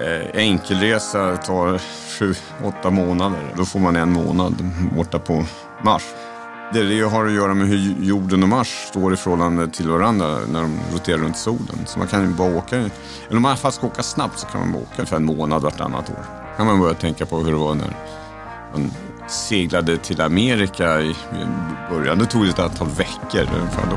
Eh, enkelresa tar sju, åtta månader. Då får man en månad borta på Mars. Det, har att göra med hur jorden och Mars står i förhållande till varandra när de roterar runt solen. Så man kan ju bara åka, eller om man fast ska åka snabbt så kan man bara åka för en månad vartannat år. kan man börja tänka på hur det var när man seglade till Amerika i början. Det tog ett antal veckor ungefär då.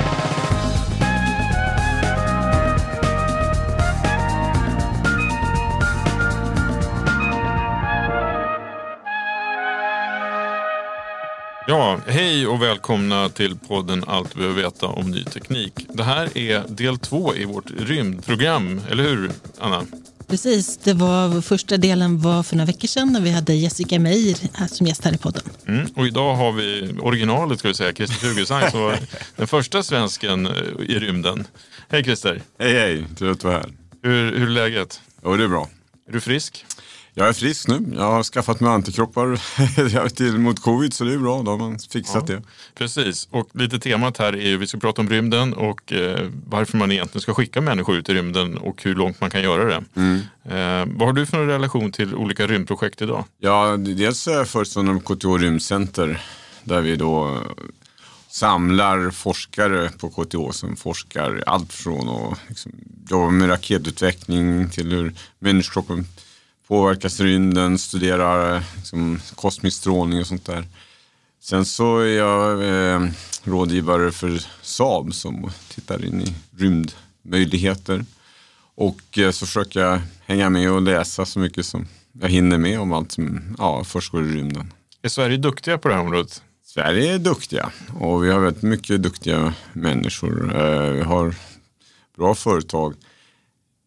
Ja, hej och välkomna till podden Allt du behöver veta om ny teknik. Det här är del två i vårt rymdprogram, eller hur Anna? Precis, det var första delen var för några veckor sedan när vi hade Jessica Meir som gäst här i podden. Mm, och idag har vi originalet ska vi säga, Christer Fuglesang som var den första svensken eh, i rymden. Hej Christer! Hej hej, trevligt att vara här. Hur, hur är läget? Jo, det är bra. Är du frisk? Jag är frisk nu. Jag har skaffat mig antikroppar till, mot covid så det är bra. Då har man fixat ja, det. Precis, och lite temat här är ju vi ska prata om rymden och eh, varför man egentligen ska skicka människor ut i rymden och hur långt man kan göra det. Mm. Eh, vad har du för relation till olika rymdprojekt idag? Ja, dels är jag föreståndare på KTH Rymdcenter där vi då samlar forskare på KTH som forskar allt från att liksom, jobba med raketutveckling till hur människokroppen påverkas rymden, studerar liksom, kosmisk strålning och sånt där. Sen så är jag eh, rådgivare för Saab som tittar in i rymdmöjligheter. Och eh, så försöker jag hänga med och läsa så mycket som jag hinner med om allt som ja, försiggår i rymden. Är Sverige duktiga på det här området? Sverige är duktiga och vi har väldigt mycket duktiga människor. Eh, vi har bra företag.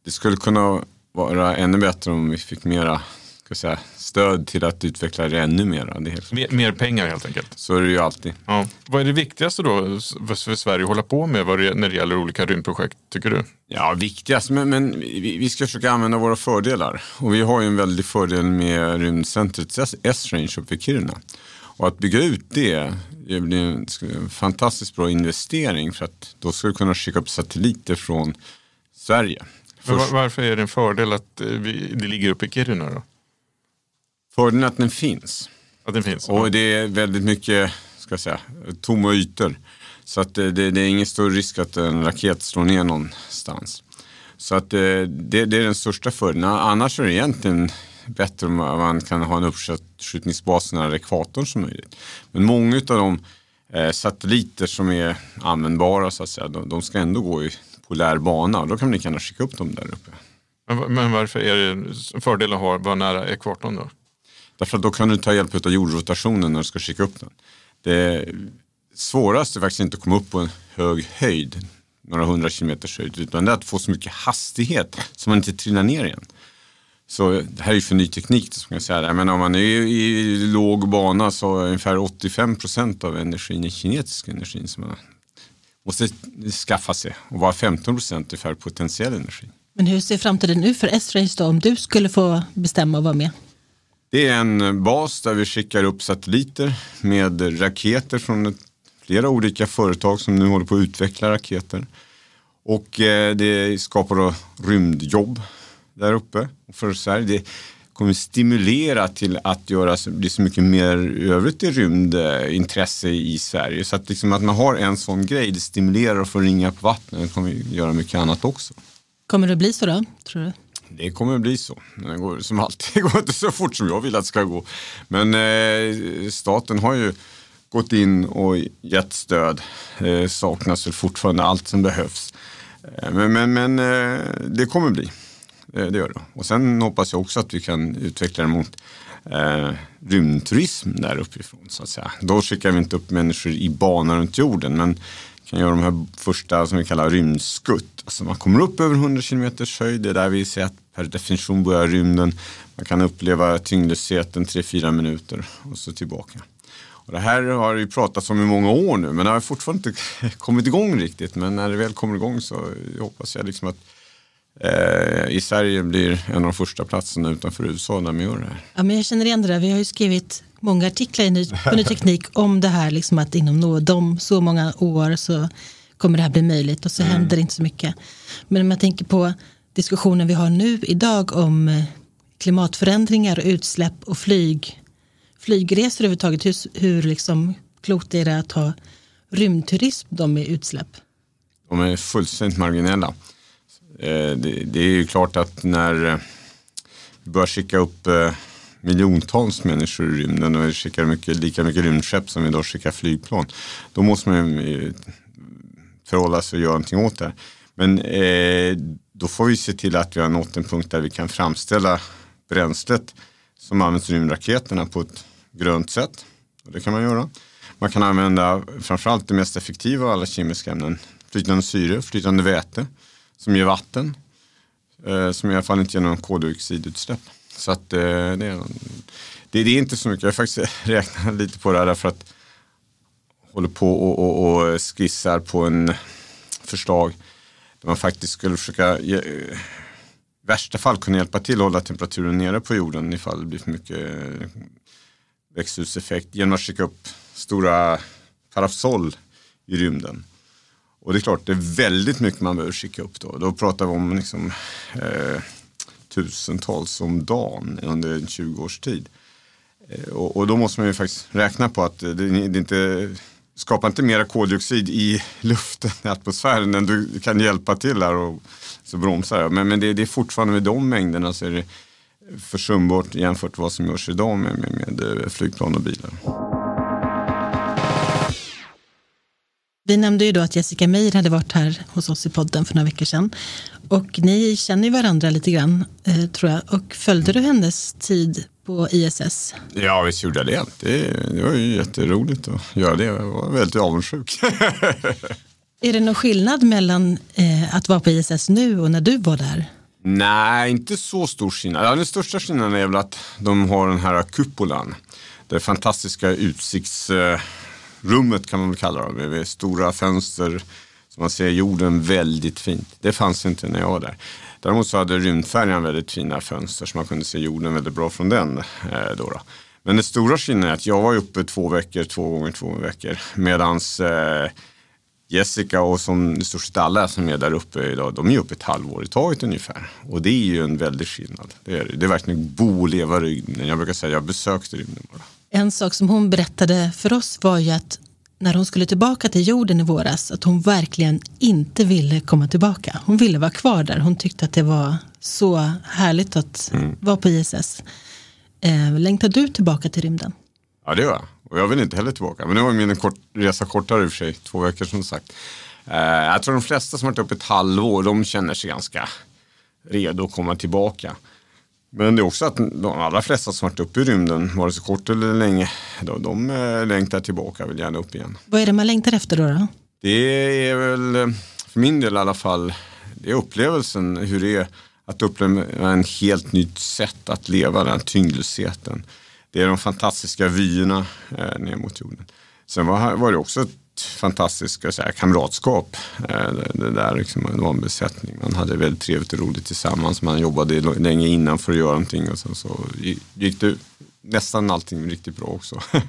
Det skulle kunna vara ännu bättre om vi fick mera ska säga, stöd till att utveckla det ännu mera. Det helt mer, mer, pengar helt enkelt. Så är det ju alltid. Ja. Vad är det viktigaste då för Sverige att hålla på med när det gäller olika rymdprojekt tycker du? Ja, viktigast, men, men vi, vi, ska försöka använda våra fördelar. Och vi har ju en väldig fördel med rymdcentret S-Range uppe i Kiruna. Och att bygga ut det, det blir en fantastiskt bra investering för att då ska du kunna skicka upp satelliter från Sverige. Men varför är det en fördel att eh, det ligger uppe i Kiruna då? Fördelen är att den finns. Att den finns? Och det är väldigt mycket ska jag säga, tomma ytor. Så att det, det, det är ingen stor risk att en raket slår ner någonstans. Så att eh, det, det är den största fördelen. Annars är det egentligen bättre om man kan ha en uppskjutningsbas nära ekvatorn som möjligt. Men många av de eh, satelliter som är användbara så att säga, de, de ska ändå gå i polär bana. Då kan man lika gärna skicka upp dem där uppe. Men, men varför är det en fördel att ha, vara nära ekvatorn då? Därför att då kan du ta hjälp av jordrotationen när du ska skicka upp den. Det svåraste är faktiskt inte att komma upp på en hög höjd, några hundra kilometers höjd, utan det är att få så mycket hastighet så man inte trillar ner igen. Så det här är ju för ny teknik. Som jag säga. Men om man är i låg bana så är ungefär 85 procent av energin är kinetisk energi som man måste skaffa sig. Och bara 15 procent ungefär potentiell energi. Men hur ser framtiden ut för S-Range då om du skulle få bestämma och vara med? Det är en bas där vi skickar upp satelliter med raketer från flera olika företag som nu håller på att utveckla raketer. Och eh, det skapar då rymdjobb där uppe. För Sverige. Det kommer stimulera till att göra bli så mycket mer övrigt i rymdintresse i Sverige. Så att, liksom att man har en sån grej, det stimulerar att få ringa på vattnet. Det kommer göra mycket annat också. Kommer det bli så då, tror du? Det kommer bli så. Men det går som alltid går inte så fort som jag vill att det ska gå. Men eh, staten har ju gått in och gett stöd. Det saknas väl fortfarande allt som behövs. Eh, men, men, men eh, det kommer bli. Eh, det gör det. Och sen hoppas jag också att vi kan utveckla det mot eh, rymdturism där uppifrån. Så att säga. Då skickar vi inte upp människor i bana runt jorden men kan göra de här första som vi kallar rymdskutt. Alltså man kommer upp över 100 km höjd, det är där vi ser att per definition börjar rymden. Man kan uppleva tyngdlösheten 3-4 minuter och så tillbaka. Och det här har ju pratats om i många år nu men det har fortfarande inte kommit igång riktigt. Men när det väl kommer igång så hoppas jag liksom att eh, i Sverige blir en av de första platserna utanför USA där man gör det här. Ja, men jag känner igen det där. Vi har ju skrivit många artiklar i ny, på Ny Teknik om det här liksom att inom nå, de så många år så kommer det här bli möjligt och så mm. händer det inte så mycket. Men om jag tänker på diskussionen vi har nu idag om eh, klimatförändringar och utsläpp och flyg, flygresor överhuvudtaget, hur, hur liksom klokt är det att ha rymdturism de med utsläpp? De är fullständigt marginella. Eh, det, det, är ju klart att när eh, vi börjar skicka upp eh, miljontals människor i rymden och vi skickar mycket, lika mycket rymdskepp som vi idag skickar flygplan. Då måste man förhålla sig och göra någonting åt det. Men eh, då får vi se till att vi har nått en punkt där vi kan framställa bränslet som används i rymdraketerna på ett grönt sätt. Och det kan man göra. Man kan använda framförallt det mest effektiva av alla kemiska ämnen. Flytande syre, flytande väte som ger vatten. Eh, som i alla fall inte ger någon koldioxidutsläpp. Så att eh, det, är, det, det, är inte så mycket. Jag har faktiskt räknat lite på det här därför att jag håller på och, och, och skissar på en förslag där man faktiskt skulle försöka i värsta fall kunna hjälpa till att hålla temperaturen nere på jorden ifall det blir för mycket eh, växthuseffekt genom att skicka upp stora parasoll i rymden. Och det är klart, det är väldigt mycket man behöver skicka upp då. Då pratar vi om liksom, eh, tusentals om dagen under 20 års tid. Eh, och, och, då måste man ju faktiskt räkna på att eh, det, det inte skapar inte mera koldioxid i luften, i atmosfären, än du kan hjälpa till här och så bromsar jag. Men, men det, det, är fortfarande med de mängderna så är det försumbart jämfört med vad som görs idag med, med, med eh, flygplan och bilar. Vi nämnde ju då att Jessica Meir hade varit här hos oss i podden för några veckor sedan. Och ni känner ju varandra lite grann, eh, tror jag. Och följde du hennes tid på ISS? Ja, visst gjorde jag det. det. Det var ju jätteroligt att göra det. Jag var väldigt avundsjuk. är det någon skillnad mellan eh, att vara på ISS nu och när du var där? Nej, inte så stor skillnad. Ja, den största skillnaden är väl att de har den här kupolan. Det fantastiska utsikts... Eh, rummet kan man väl kalla det, med stora fönster så man ser jorden väldigt fint. Det fanns inte när jag var där. Däremot så hade rymdfärjan väldigt fina fönster så man kunde se jorden väldigt bra från den. Eh, då, då. Men den stora skillnaden är att jag var uppe två veckor, två gånger två veckor. Medan eh, Jessica och som i stort sett alla som är där uppe idag, de är uppe ett halvår i taget ungefär. Och det är ju en väldig skillnad. Det är, det är verkligen bo och leva rymden. Jag brukar säga att jag besökte rymden bara. En sak som hon berättade för oss var ju att när hon skulle tillbaka till jorden i våras, att hon verkligen inte ville komma tillbaka. Hon ville vara kvar där. Hon tyckte att det var så härligt att mm. vara på ISS. Eh, längtar du tillbaka till rymden? Ja, det gör jag. Och jag vill inte heller tillbaka. Men nu var min kort, resa kortare i och för sig, två veckor som sagt. Eh, jag tror de flesta som har varit uppe ett halvår, de känner sig ganska redo att komma tillbaka. Men det är också att de allra flesta som varit uppe i rymden, vare sig kort eller länge, de, de eh, längtar tillbaka och vill gärna upp igen. Vad är det man längtar efter då? då? Det är väl, för min del i alla fall, det är upplevelsen hur det är Att uppleva en helt nytt sätt att leva, den tyngdlösheten. Det är de fantastiska vyerna eh, ner mot jorden. Sen var, var det också ett fantastiskt så här, kamratskap. Eh, det, där liksom, det var en besättning. Man hade väldigt trevligt och roligt tillsammans. Man jobbade länge innan för att göra någonting och sen så gick det nästan allting riktigt bra också.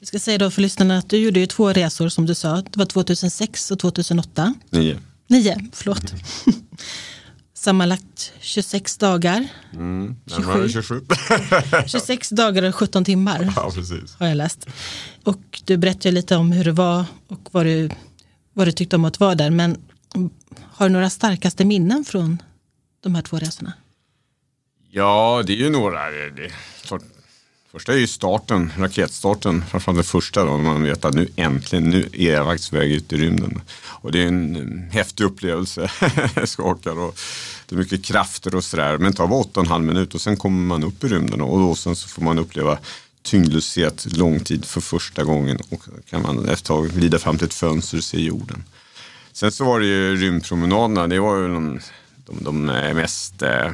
Vi ska säga då för lyssnarna att du gjorde ju två resor som du sa. Det var 2006 och 2008. Nio. Nio, förlåt. Sammanlagt 26 dagar. Mm, 27. 27. 26 dagar och 17 timmar. Ja, precis. Har jag läst. Och du berättade lite om hur det var och vad du, vad du tyckte om att vara där. Men har du några starkaste minnen från de här två resorna? Ja, det är ju några. Det, Första är ju starten, raketstarten, framförallt den första då, när man vet att nu äntligen, nu är jag faktiskt väg ut i rymden. Och det är en häftig upplevelse, skakar och det är mycket krafter och sådär. Men det tar bara åtta och en halv minut och sen kommer man upp i rymden och då sen så får man uppleva tyngdlöshet lång tid för första gången och kan man efter ett tag glida fram till ett fönster och se jorden. Sen så var det ju rymdpromenaderna, det var ju de, de, de mest eh,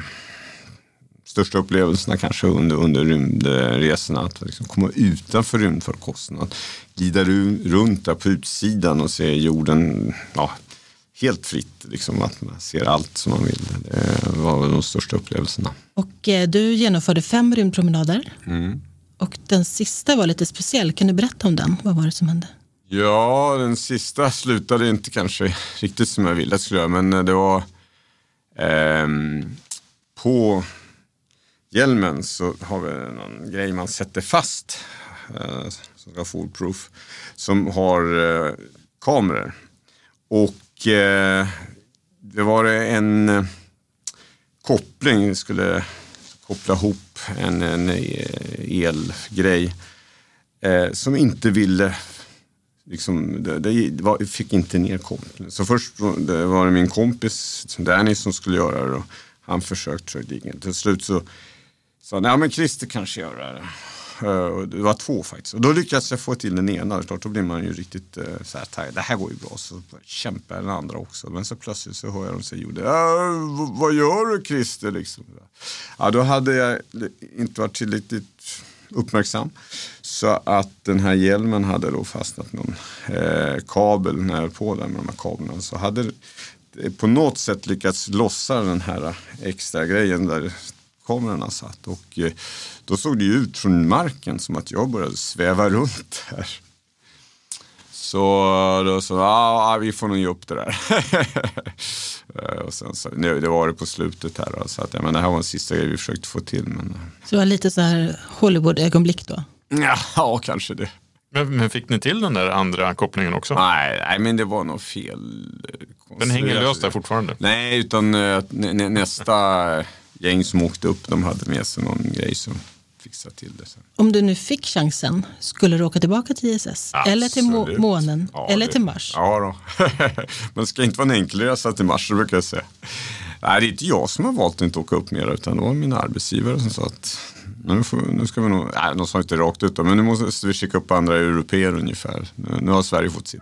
största upplevelserna kanske under, under rymdresorna. Att liksom komma utanför rymdfarkosten. Att glida runt där på utsidan och se jorden ja, helt fritt. Liksom, att man ser allt som man vill. Det var de största upplevelserna. Och eh, du genomförde fem rymdpromenader. Mm. Och den sista var lite speciell. Kan du berätta om den? Vad var det som hände? Ja, den sista slutade inte kanske riktigt som jag ville skulle göra. Men det var eh, på hjälmen så har vi någon grej man sätter fast eh, som ska foolproof som har eh, kameror. Och eh, det var en eh, koppling, vi skulle koppla ihop en, en eh, elgrej eh, som inte ville Liksom, det, det var, fick inte ner kopplingen. Så först det var det min kompis Danny som skulle göra det. Och han försökte, till slut så så nej men Christer kanske gör det. Uh, det var två faktiskt. Och då lyckades jag få till den ena. Klart, då blir man ju riktigt uh, så här, det här går ju bra. Så kämpar den andra också. Men så plötsligt så hör jag dem säga, uh, vad gör du Christer? Liksom. Ja, då hade jag inte varit tillräckligt uppmärksam. Så att den här hjälmen hade då fastnat någon eh, kabel när jag höll på där med de här kablarna. Så hade på något sätt lyckats lossa den här eh, extra grejen där kamerorna satt. Och eh, då såg det ut från marken som att jag började sväva runt här. Så då sa ja, vi får nog ge upp det där. Eh, och sen så, nu, det var det på slutet här. Då, så att, ja, men det här var den sista grejen vi försökte få till. Men... Så det var lite så här Hollywood-ögonblick då? Ja, ja, kanske det. Men, men, fick ni till den där andra kopplingen också? Nej, nej men det var nog fel. Den hänger lös där fortfarande? Nej, utan nä, nästa gäng som åkte upp, de hade med sig någon grej som fixade till det. Sen. Om du nu fick chansen, skulle du åka tillbaka till ISS? Absolut. Eller till må månen? Ja, eller det, till Mars? Ja, då. men det ska inte vara en enkel resa till Mars, brukar jag säga. Nej, det är inte jag som har valt att inte åka upp mer, utan det var mina arbetsgivare som sa att nu, får, nu ska vi nog, nej, de sa inte rakt ut, men nu måste vi skicka upp andra europeer ungefär. Nu, nu har Sverige fått sitt.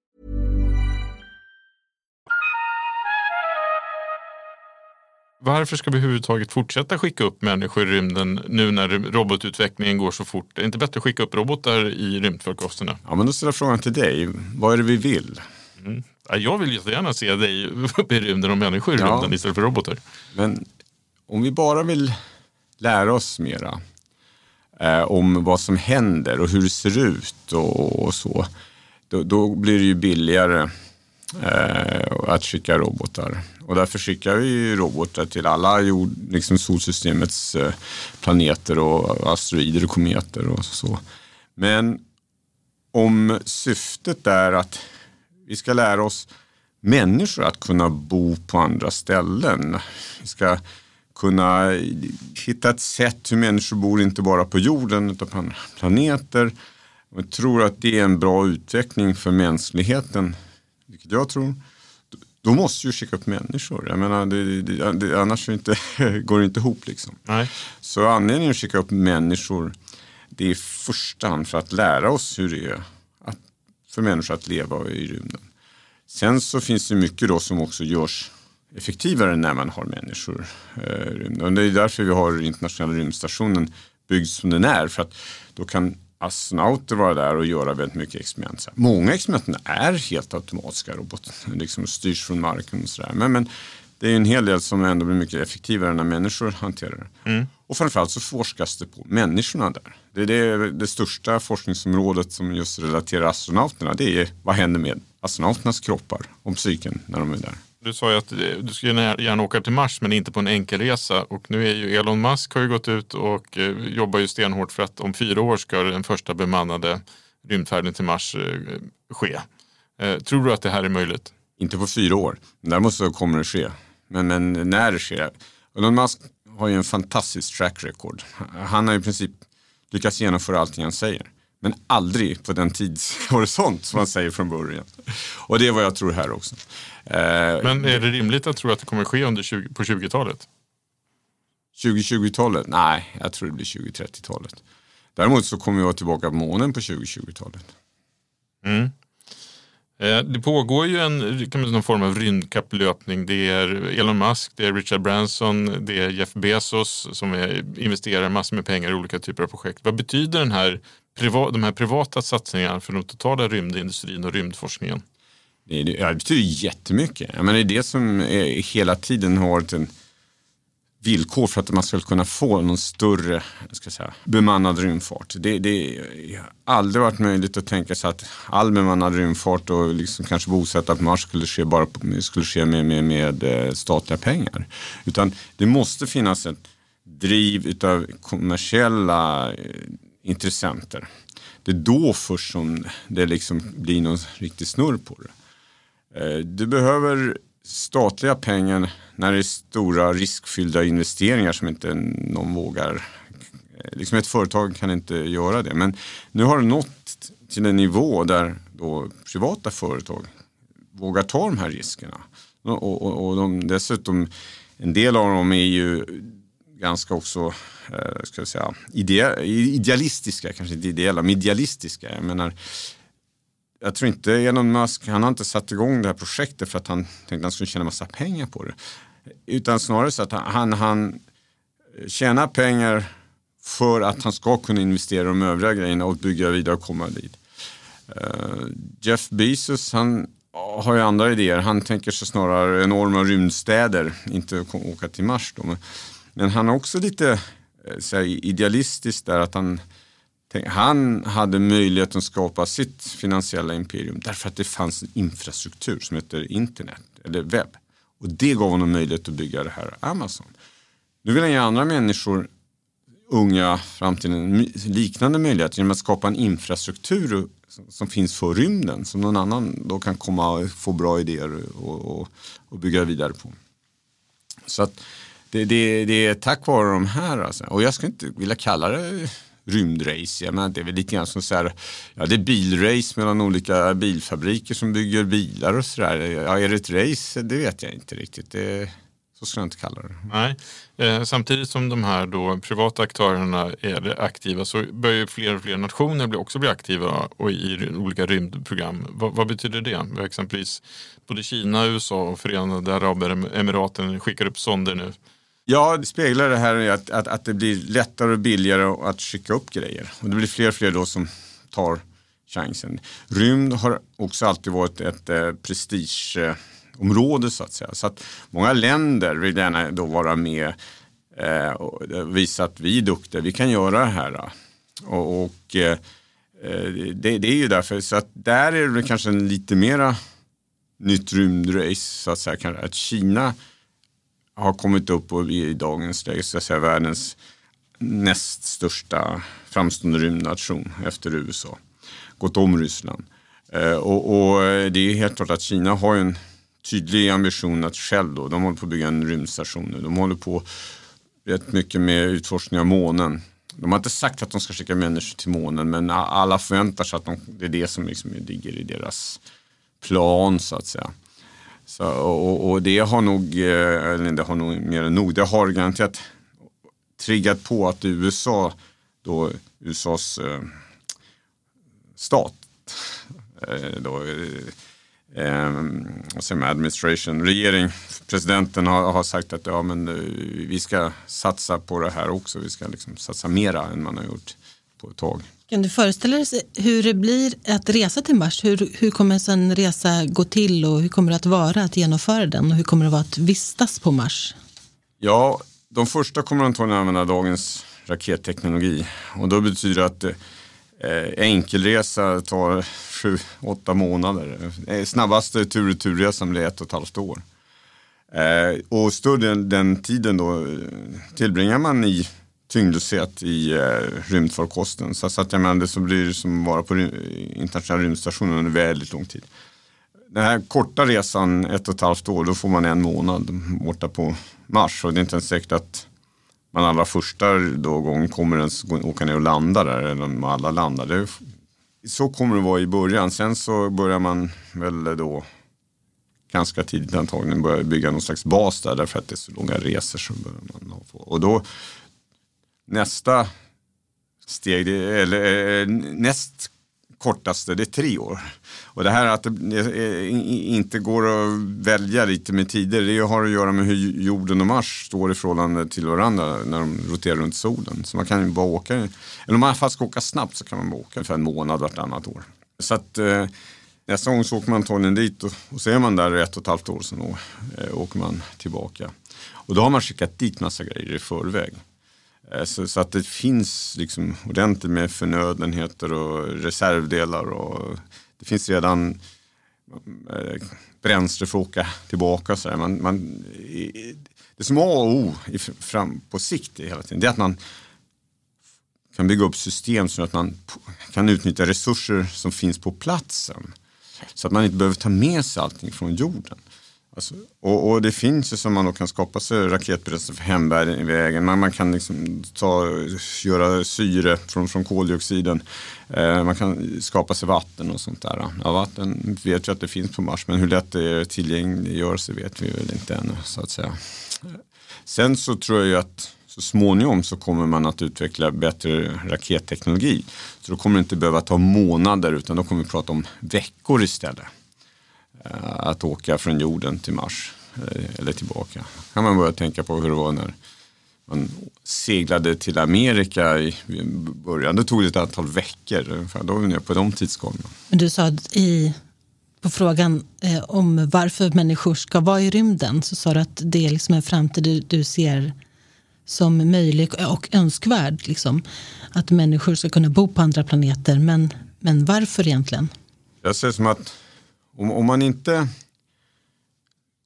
Varför ska vi överhuvudtaget fortsätta skicka upp människor i rymden nu när robotutvecklingen går så fort? Är det inte bättre att skicka upp robotar i rymdfarkosterna? Ja, men då ställer jag frågan till dig. Vad är det vi vill? Mm. Ja, jag vill jättegärna se dig uppe i rymden och människor i Ja. rymden istället för robotar. Men om vi bara vill lära oss mera eh, om vad som händer och hur det ser ut och, och så, då, då blir det ju billigare Eh, att skicka robotar. Och därför skickar vi ju robotar till alla jord, liksom solsystemets eh, planeter och asteroider och kometer och så. Men om syftet är att vi ska lära oss människor att kunna bo på andra ställen. Vi ska kunna hitta ett sätt hur människor bor inte bara på jorden utan på andra planeter. Och jag tror att det är en bra utveckling för mänskligheten, jag tror. Då måste vi skicka upp människor. Jag menar, det, det, det, annars inte, går det inte ihop. Liksom. Nej. Så anledningen att skicka upp människor det är i första hand för att lära oss hur det är att, för människor att leva i rymden. Sen så finns det mycket då som också görs effektivare när man har människor eh, i rymden. Och det är därför vi har internationella rymdstationen byggd som den är. För att då kan astronauter vara där och göra väldigt mycket experiment. Många experiment är helt automatiska robotar, liksom styrs från marken och sådär. Men, men det är en hel del som ändå blir mycket effektivare när människor hanterar det. Och framförallt så forskas det på människorna där. Det är det, det största forskningsområdet som just relaterar astronauterna. Det är vad händer med astronauternas kroppar och psyken när de är där. Du sa ju att du skulle gärna åka till Mars men inte på en enkelresa. Och nu är ju Elon Musk har ju gått ut och eh, jobbar ju stenhårt för att om fyra år ska den första bemannade rymdfärden till Mars eh, ske. Eh, tror du att det här är möjligt? Inte på fyra år. Däremot så kommer det ske. Men, men när det sker. Elon Musk har ju en fantastisk track record. Han har i princip lyckats genomföra allting han säger. Men aldrig på den tidshorisont som han säger från början. Och det är vad jag tror här också. Eh, Men är det rimligt att tro att det kommer ske under 20, på 20-talet? 2020-talet? Nej, jag tror det blir 2030-talet. Däremot så kommer vi vara tillbaka på månen på 2020-talet. Mm. Eh, det pågår ju en kan man säga, någon form av rymdkapplöpning. Det är Elon Musk, det är Richard Branson, det är Jeff Bezos som är, investerar massor med pengar i olika typer av projekt. Vad betyder den här, de här privata satsningarna för den totala rymdindustrin och rymdforskningen? Det, det, det betyder jättemycket. Jag menar, det är det som är, hela tiden har varit en villkor för att man ska kunna få någon större jag ska säga, bemannad rymdfart. Det, det har aldrig varit möjligt att tänka sig att all bemannad rymdfart och liksom kanske bosätta på Mars skulle ske, bara på, skulle ske med, med, med eh, statliga pengar. Utan det måste finnas ett driv utav kommersiella eh, intressenter. Det är då först som det liksom blir någon riktig snurr på det. Eh, du behöver statliga pengar när det är stora riskfyllda investeringar som inte någon vågar. Liksom ett företag kan inte göra det. Men nu har det nått till en nivå där då privata företag vågar ta de här riskerna. Och, och, och de, dessutom, en del av dem är ju ganska också, eh, ska jag säga, idea, idealistiska, kanske inte ideella, men idealistiska. Jag menar, jag tror inte Elon Musk, han har inte satt igång det här projektet för att han tänkte att han skulle tjäna massa pengar på det. Utan snarare så att han, han tjänar pengar för att han ska kunna investera i de övriga grejerna och bygga vidare och komma dit. Eh, Jeff Bezos, han har ju andra idéer. Han tänker sig snarare enorma rymdstäder, inte åka till Mars. Då. Men han är också lite eh, idealistisk där att han han hade möjlighet att skapa sitt finansiella imperium därför att det fanns en infrastruktur som heter internet eller webb. Och det gav honom möjlighet att bygga det här Amazon. Nu vill han ge andra människor, unga, framtiden liknande möjligheter genom att skapa en infrastruktur som finns för rymden som någon annan då kan komma och få bra idéer och, och, och bygga vidare på. Så att det, det, det, är tack vare de här alltså. och jag skulle inte vilja kalla det rymdrace. Jag menar, det är väl lite grann som så här, ja, det är bilrace mellan olika bilfabriker som bygger bilar och sådär. Ja, är det ett race? Det vet jag inte riktigt. Det, så ska jag inte kalla det. Nej. Eh, samtidigt som de här då privata aktörerna är aktiva så börjar fler och fler nationer bli också bli aktiva och i olika rymdprogram. Vad, vad betyder det? Exempelvis både Kina, USA och Förenade Arabemiraten skickar upp sonder nu. Ja, det speglar det här att, att, att det blir lättare och billigare att skicka upp grejer. Och det blir fler och fler då som tar chansen. Rymd har också alltid varit ett eh, prestigeområde så att säga. Så att många länder vill gärna då vara med eh, och visa att vi är duktiga, vi kan göra det här. Och, och eh, eh det, det, är ju därför, så att där är det kanske en lite mera nytt rymdrace så att säga. Att Kina har kommit upp och i dagens läge så att säga världens näst största framstående rymdnation efter USA. Gått om Ryssland. Eh, och, och, eh, det är helt klart att Kina har en tydlig ambition att själv då, de håller på att bygga en rymdstation nu. De håller på rätt mycket med utforskning av månen. De har inte sagt att de ska skicka människor till månen men alla förväntar sig att de, det är det som liksom ligger i deras plan så att säga. Så, och, och, det har nog, eh, eller det har nog mer än nog, det har garanterat triggat på att USA, då USAs eh, stat, eh, då, eh, eh, vad säger man, administration, regering, presidenten har, har, sagt att ja, men, eh, vi ska satsa på det här också, vi ska liksom satsa mera än man har gjort på ett tag. Kan du föreställa dig hur det blir att resa till Mars? Hur, hur kommer en resa gå till och hur kommer det att vara att genomföra den och hur kommer det vara att vistas på Mars? Ja, de första kommer antagligen använda dagens raketteknologi och då betyder det att eh, enkelresa tar sju, åtta månader. Eh, snabbaste tur och turresan blir ett och ett halvt år. Eh, och större den tiden då eh, tillbringar man i tyngdlöshet i eh, rymdfarkosten. Så, så att jag menar, det så blir det som att vara på internationella rymdstationen under väldigt lång tid. Den här korta resan, ett och ett halvt år, då får man en månad borta på Mars. Och det är inte ens säkert att man allra första då gången kommer ens åka ner och landa där, eller om alla landar. Det, så kommer det vara i början. Sen så börjar man väl då ganska tidigt antagligen börja bygga någon slags bas där, därför att det är så långa resor. som börjar man få. Och då Nästa steg, eller eh, näst kortaste, det är tre år. Och det här att eh, det inte går att välja lite med tider, det har att göra med hur jorden och Mars står i förhållande till varandra när de roterar runt solen. Så man kan ju bara åka, eller om man i alla fall ska åka snabbt så kan man bara åka för en månad vartannat år. Så att eh, nästa gång så åker man antagligen dit och, och så är man där ett och ett halvt år, sen eh, åker man tillbaka. Och då har man skickat dit massa grejer i förväg. Eh, så, så, att det finns liksom ordentligt med förnödenheter och reservdelar och det finns redan eh, bränsle för att åka tillbaka. Så man, man, det som är A och O fram på sikt är hela tiden, det är att man kan bygga upp system så att man kan utnyttja resurser som finns på platsen. Så att man inte behöver ta med sig allting från jorden. Alltså, och, och, det finns ju som man då kan skapa sig raketbränsle för hemvägen. Man, man kan liksom ta, göra syre från, från koldioxiden. Eh, man kan skapa sig vatten och sånt där. Ja, vatten vet vi att det finns på Mars men hur lätt det är sig vet vi väl inte ännu så att säga. Sen så tror jag ju att så småningom så kommer man att utveckla bättre raketteknologi. Så då kommer det inte behöva ta månader utan då kommer vi prata om veckor istället. Eh, att åka från jorden till Mars eh, eller tillbaka. kan man börja tänka på hur det var när man seglade till Amerika i början. Det tog ett antal veckor. Då var vi på de tidsskalorna. Men du sa i, på frågan eh, om varför människor ska vara i rymden så sa du att det är liksom en framtid du, du ser som möjlig och önskvärd. Liksom. Att människor ska kunna bo på andra planeter. Men, men varför egentligen? Jag ser som att om, om man inte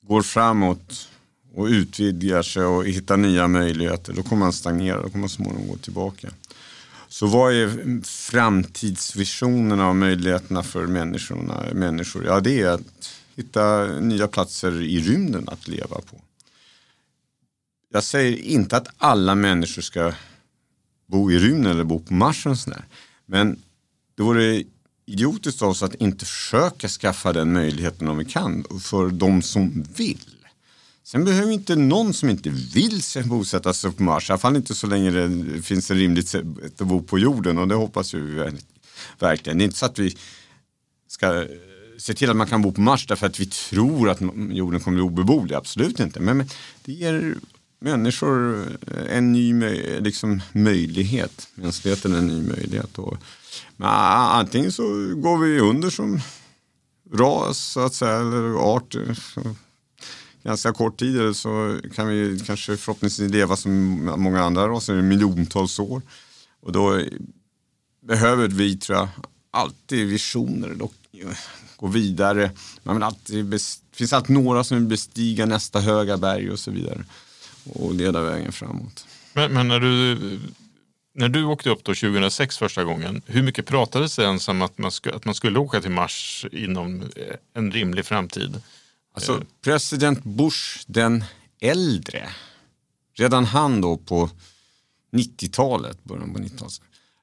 går framåt och utvidgar sig och hittar nya möjligheter, då kommer man stagnera, då kommer man småningom gå tillbaka. Så vad är framtidsvisionerna och möjligheterna för människorna, människor? Ja, det är att hitta nya platser i rymden att leva på. Jag säger inte att alla människor ska bo i rymden eller bo på Mars. Och sådär. Men det vore idiotiskt av oss att inte försöka skaffa den möjligheten om vi kan för de som vill. Sen behöver inte någon som inte vill bosätta sig på Mars, i alla fall inte så länge det finns ett rimligt sätt att bo på jorden och det hoppas vi verkligen. Det är inte så att vi ska eh, se till att man kan bo på Mars därför att vi tror att jorden kommer bli obeboelig, absolut inte. Men det ger människor eh, en ny liksom, möjlighet, mänskligheten en ny möjlighet. Och, men antingen så går vi under som ras så att säga, eller art ganska kort tid eller så kan vi kanske förhoppningsvis leva som många andra raser i miljontals år. Och då behöver vi, tror jag, alltid visioner och gå vidare. Man vill alltid det finns alltid några som vill bestiga nästa höga berg och så vidare och leda vägen framåt. Men, men när, du, när du åkte upp då 2006 första gången, hur mycket pratades det ens om att man, att man skulle åka till Mars inom en rimlig framtid? Alltså, president Bush den äldre, redan han då på 90-talet, början på 90-talet,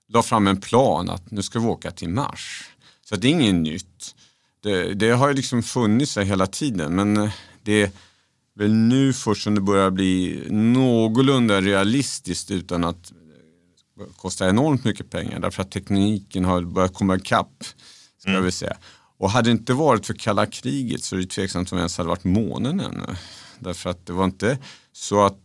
la fram en plan att nu ska vi åka till Mars. Så det är inget nytt. Det, det har ju liksom funnits hela tiden men det är väl nu först som det börjar bli någorlunda realistiskt utan att kosta enormt mycket pengar därför att tekniken har börjat komma ikapp. Ska mm. vi säga. Och hade det inte varit för kalla kriget så är det tveksamt om ens hade varit månen ännu. Därför att det var inte så att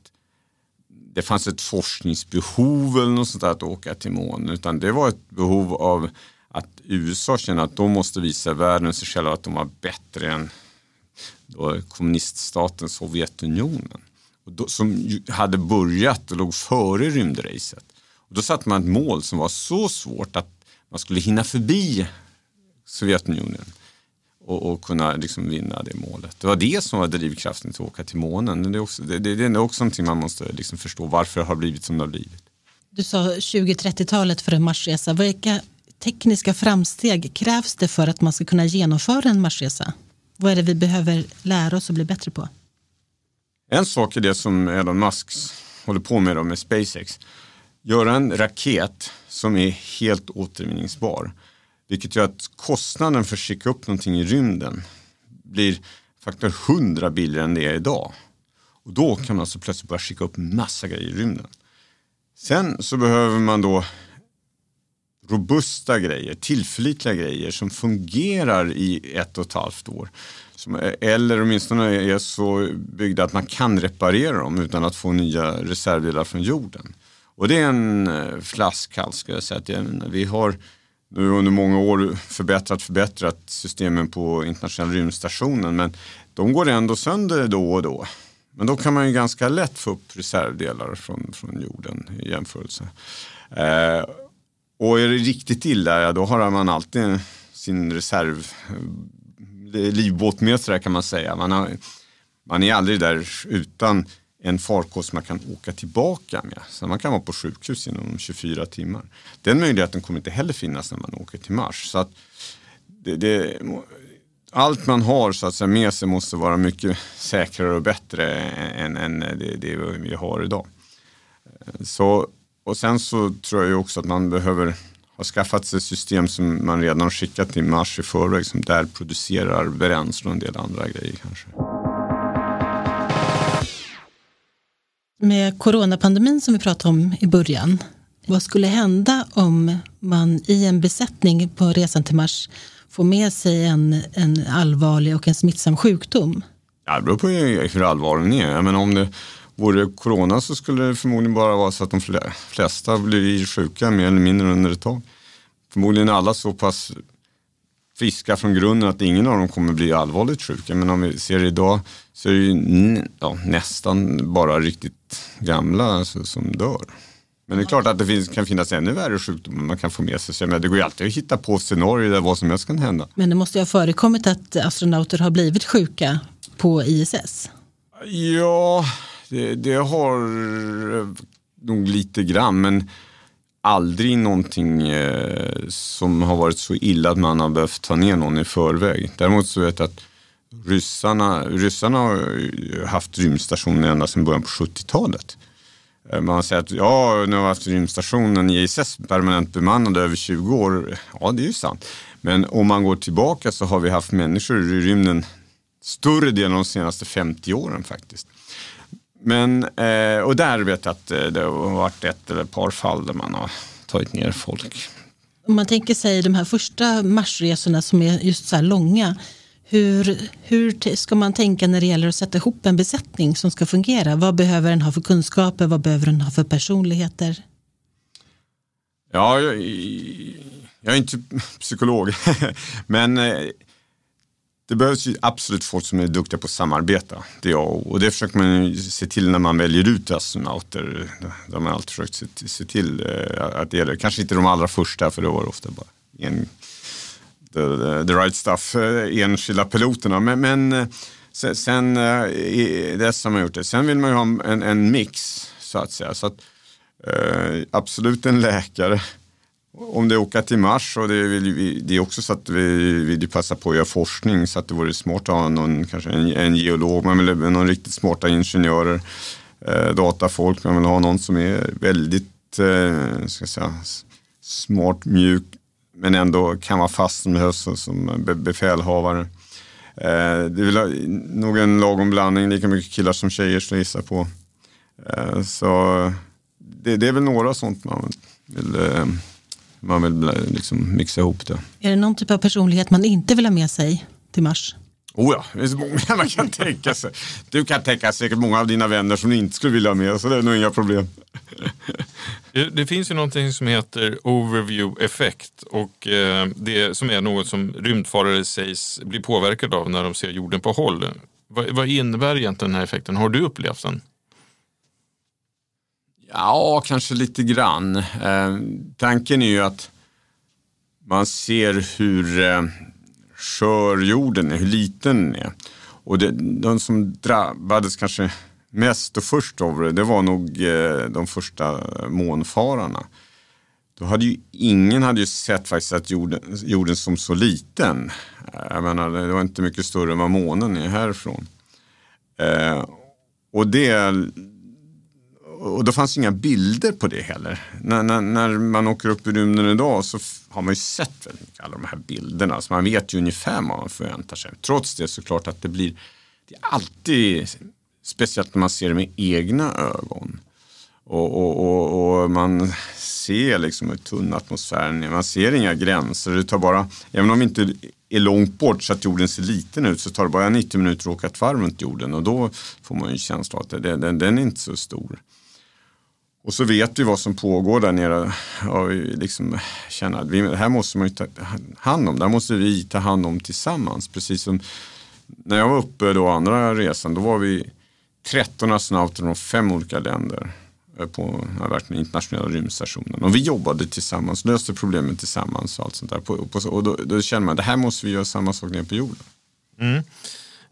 det fanns ett forskningsbehov eller något sånt där att åka till månen utan det var ett behov av att USA känner att de måste visa världen sig själva att de var bättre än då kommuniststaten Sovjetunionen. Och då, som hade börjat och låg före rymdracet. Och då satte man ett mål som var så svårt att man skulle hinna förbi Sovjetunionen och, och kunna liksom vinna det målet. Det var det som var drivkraften till att åka till månen. Det är också, det, det är också någonting man måste liksom förstå varför det har blivit som det har blivit. Du sa 20-30-talet för en Marsresa. Vilka tekniska framsteg krävs det för att man ska kunna genomföra en Marsresa? Vad är det vi behöver lära oss och bli bättre på? En sak är det som Elon Musk håller på med då med SpaceX. Göra en raket som är helt återvinningsbar. Vilket gör att kostnaden för att skicka upp någonting i rymden blir faktor 100 billigare än det är idag. Och då kan man alltså plötsligt börja skicka upp massa grejer i rymden. Sen så behöver man då robusta grejer, tillförlitliga grejer som fungerar i ett och ett halvt år. Som, eh, eller åtminstone är så byggda att man kan reparera dem utan att få nya reservdelar från jorden. Och det är en eh, flaskhals ska jag säga. Vi har nu under många år förbättrat, förbättrat systemen på internationella rymdstationen men de går ändå sönder då och då. Men då kan man ju ganska lätt få upp reservdelar från, från jorden i jämförelse. Eh, och är det riktigt illa, ja, då har man alltid sin reserv eh, livbåt med sig kan man säga. Man, har, man är aldrig där utan en farkost man kan åka tillbaka med. Så man kan vara på sjukhus inom 24 timmar. Den möjligheten kommer inte heller finnas när man åker till Mars. Så att det, det, allt man har så att säga, med sig måste vara mycket säkrare och bättre än, än det, det vi har idag. Så, och sen så tror jag också att man behöver ha skaffat sig system som man redan skickat till Mars i förväg som där producerar bränsle och en del andra grejer kanske. Med coronapandemin som vi pratade om i början, vad skulle hända om man i en besättning på resan till Mars får med sig en, en allvarlig och en smittsam sjukdom? Ja, det beror på hur allvarlig den är. Men om det vore corona så skulle det förmodligen bara vara så att de flesta blir sjuka mer eller mindre under ett tag. Förmodligen är alla så pass friska från grunden att ingen av dem kommer bli allvarligt sjuka. Men om vi ser det idag så är det ju ja, nästan bara riktigt gamla alltså, som dör. Men det är klart att det finns, kan finnas ännu värre sjukdomar man kan få med sig. Men det går ju alltid att hitta på scenarier där vad som helst kan hända. Men det måste ju ha förekommit att astronauter har blivit sjuka på ISS? Ja, det, det har eh, nog lite grann. Men aldrig någonting eh, som har varit så illa att man har behövt ta ner någon i förväg. Däremot så vet jag att ryssarna, ryssarna har haft rymdstationer ända sedan början på 70-talet. Eh, man säger att ja, nu har vi haft rymdstationen ISS permanent bemannad över 20 år. Ja, det är ju sant. Men om man går tillbaka så har vi haft människor i rymden större delen av de senaste 50 åren faktiskt. Men, eh, och där vet jag att eh, det har varit ett eller ett par fall där man har tagit ner folk. Om man tänker sig de här första marsresorna som är just så här långa. Hur, hur ska man tänka när det gäller att sätta ihop en besättning som ska fungera? Vad behöver den ha för kunskaper? Vad behöver den ha för personligheter? Ja, jag, jag är inte psykolog, men eh, det behövs ju absolut folk som är duktiga på att samarbeta. Det jag, och det försöker man se till när man väljer ut astronauter. Det har man alltid försökt se, se till eh, att det är det. Kanske inte de allra första för då var det ofta bara en, the, the, right stuff, eh, enskilda piloterna. Men, men eh, sen, sen dess har man gjort det. Sen vill man ju ha en, en mix så att säga. Så att, absolut en läkare om det åker till Mars och det, vill det är också så att vi vill passa på att göra forskning så att det vore smart att ha någon, kanske en, en geolog, man vill ha någon riktigt smarta ingenjörer, eh, datafolk, man vill ha någon som är väldigt eh, ska säga, smart, mjuk men ändå kan vara fast som behövs som befälhavare. Eh, det vill ha nog en lagom blandning, lika mycket killar som tjejer skulle gissa på. Eh, så det, det, är väl några sånt man vill eh, man vill liksom mixa ihop det. Är det någon typ av personlighet man inte vill ha med sig till Mars? Oh ja, det så många man kan tänka sig. Du kan tänka säkert många av dina vänner som du inte skulle vilja ha med, så det är nog inga problem. Det, det finns ju någonting som heter overview effekt och eh, det som är något som rymdfarare sägs bli påverkade av när de ser jorden på håll. Vad, vad innebär egentligen den här effekten? Har du upplevt den? Ja, kanske lite grann. Eh, tanken är ju att man ser hur eh, skör jorden är, hur liten den är. Och det, de som drabbades kanske mest och först av det, det var nog eh, de första månfararna. Då hade ju, ingen hade ju sett faktiskt att jorden, jorden som så liten. Eh, jag menar, det var inte mycket större än vad månen är härifrån. Eh, och det och då fanns inga bilder på det heller. När, när, när, man åker upp i rymden idag så har man ju sett väldigt mycket alla de här bilderna. Så man vet ju ungefär vad man förväntar sig. Trots det så klart att det blir det är alltid speciellt när man ser det med egna ögon. Och, och, och, och man ser liksom hur tunn atmosfären är. Man ser inga gränser. Det tar bara, även om vi inte är långt bort så att jorden ser liten ut så tar det bara 90 minuter att åka ett varv runt jorden och då får man ju en känsla att det, den, den är inte så stor. Och så vet vi vad som pågår där nere. Och liksom känner att vi, det här måste man ju ta hand om. Det här måste vi ta hand om tillsammans. Precis som när jag var uppe då andra resan, då var vi 13 astronauter från fem olika länder eh, på den internationella rymdstationen. Och vi jobbade tillsammans, löste problemen tillsammans och allt sånt där. Och då, då känner man att det här måste vi göra samma sak nere på jorden. Mm.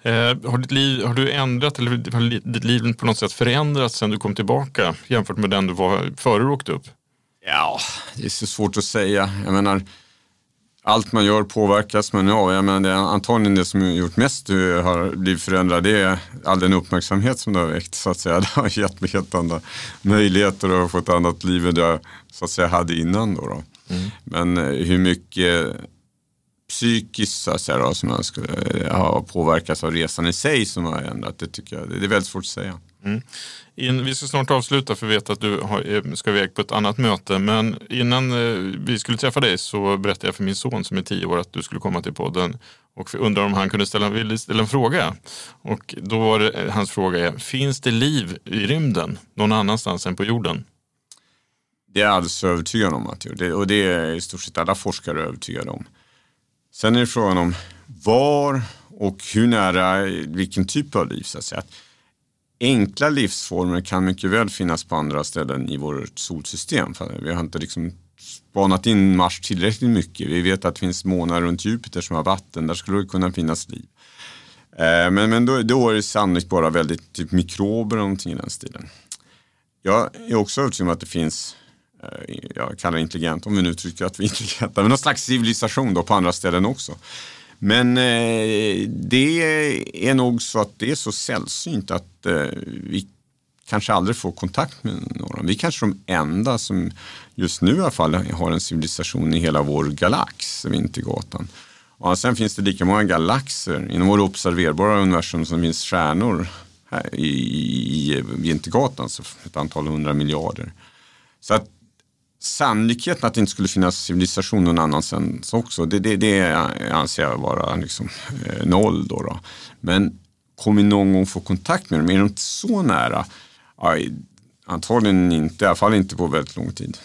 Eh, har, ditt liv, har du ändrat eller har ditt liv på något sätt förändrats sen du kom tillbaka jämfört med den du var före du åkte upp? Ja, det är så svårt att säga. Jag menar, allt man gör påverkas, men ja, jag menar, det är antagligen det som gjort mest har blivit förändrat, det är all den uppmärksamhet som det har väckt. Så att säga. Det har gett mig helt andra möjligheter och fått ett annat liv än jag så att säga, hade innan. Då, då. Mm. Men eh, hur mycket psykiskt så säga, då, som jag skulle ha påverkats av resan i sig som har ändrat. Det tycker jag det är väldigt svårt att säga. Mm. In, vi ska snart avsluta för vi vet att du har, eh, ska iväg på ett annat möte. Men innan eh, vi skulle träffa dig så berättade jag för min son som är tio år att du skulle komma till podden. Och undrade om han kunde ställa, ville ställa en fråga. Och då var det, eh, hans fråga är, finns det liv i rymden någon annanstans än på jorden? Det är jag alldeles övertygad om att det och det är i stort sett alla forskare övertygade om. Sen är det frågan om var och hur nära, vilken typ av liv så att säga. Enkla livsformer kan mycket väl finnas på andra ställen i vårt solsystem. Vi har inte liksom spanat in Mars tillräckligt mycket. Vi vet att det finns månar runt Jupiter som har vatten, där skulle det kunna finnas liv. Eh, men, men då, då är det sannolikt bara väldigt typ mikrober och någonting i den stilen. Jag är också övertygad om att det finns Eh, jag kallar det intelligent, om vi nu tycker att vi är intelligenta, men någon slags civilisation då på andra ställen också. Men eh, det är nog så att det är så sällsynt att eh, vi kanske aldrig får kontakt med några. Vi är kanske de enda som just nu i alla fall har en civilisation i hela vår galax, Vintergatan. Och sen finns det lika många galaxer inom vårt observerbara universum som finns stjärnor här i, i Vintergatan, så ett antal hundra miljarder. Så att sannolikheten att det inte skulle finnas civilisation någon annanstans också, det, det, det anser jag vara liksom, eh, noll. Då, då. Men kommer vi någon gång få kontakt med dem? Är de inte så nära? Ja, antagligen inte, i alla fall inte på väldigt lång tid.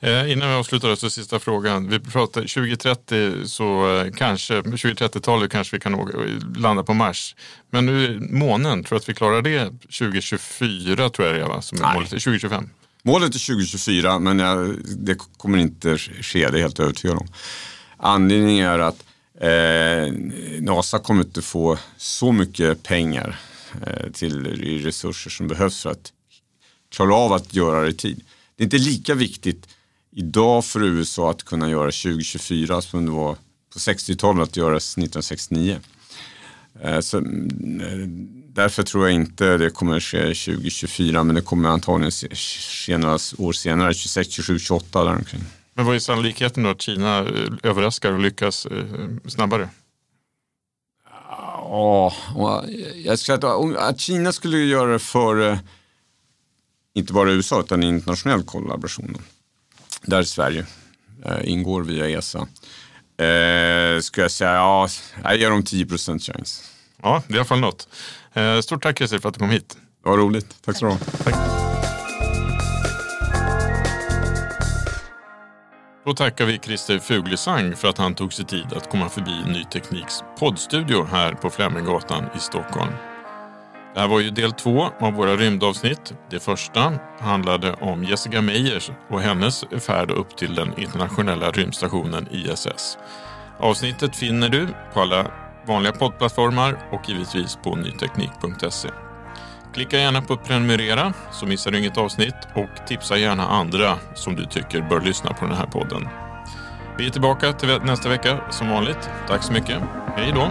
Eh, innan vi avslutar så sista frågan. Vi pratar 2030 så eh, kanske, 2030-talet kanske vi kan landa på Mars. Men nu månen, tror du att vi klarar det 2024 tror jag det är va? Som är målet, 2025? Målet är 2024 men jag, det kommer inte ske, det är helt övertygad om. Anledningen är att eh, NASA kommer inte få så mycket pengar eh, till resurser som behövs för att klara av att göra det i tid. Det är inte lika viktigt idag för USA att kunna göra 2024 som det var på 60-talet att göra 1969. Eh, så, eh, därför tror jag inte det kommer ske 2024 men det kommer antagligen ske några år senare, 26, 27, 28 däromkring. Men vad är sannolikheten då att Kina eh, överraskar och lyckas snabbare? Ja, jag skulle säga att Kina skulle göra det för inte bara USA utan internationell kollaboration. Där Sverige ingår via ESA. Eh, skulle jag säga, ja, jag ger dem 10 chans. Ja, det är i alla fall något. Eh, stort tack Christer för att du kom hit. Det var roligt. Tack så du ha. Då tackar vi Christer Fuglesang för att han tog sig tid att komma förbi Ny Tekniks poddstudio här på Fleminggatan i Stockholm. Det här var ju del två av våra rymdavsnitt. Det första handlade om Jessica Meyers och hennes färd upp till den internationella rymdstationen ISS. Avsnittet finner du på alla vanliga poddplattformar och givetvis på nyteknik.se. Klicka gärna på prenumerera så missar du inget avsnitt och tipsa gärna andra som du tycker bör lyssna på den här podden. Vi är tillbaka till nästa vecka som vanligt. Tack så mycket. Hej då!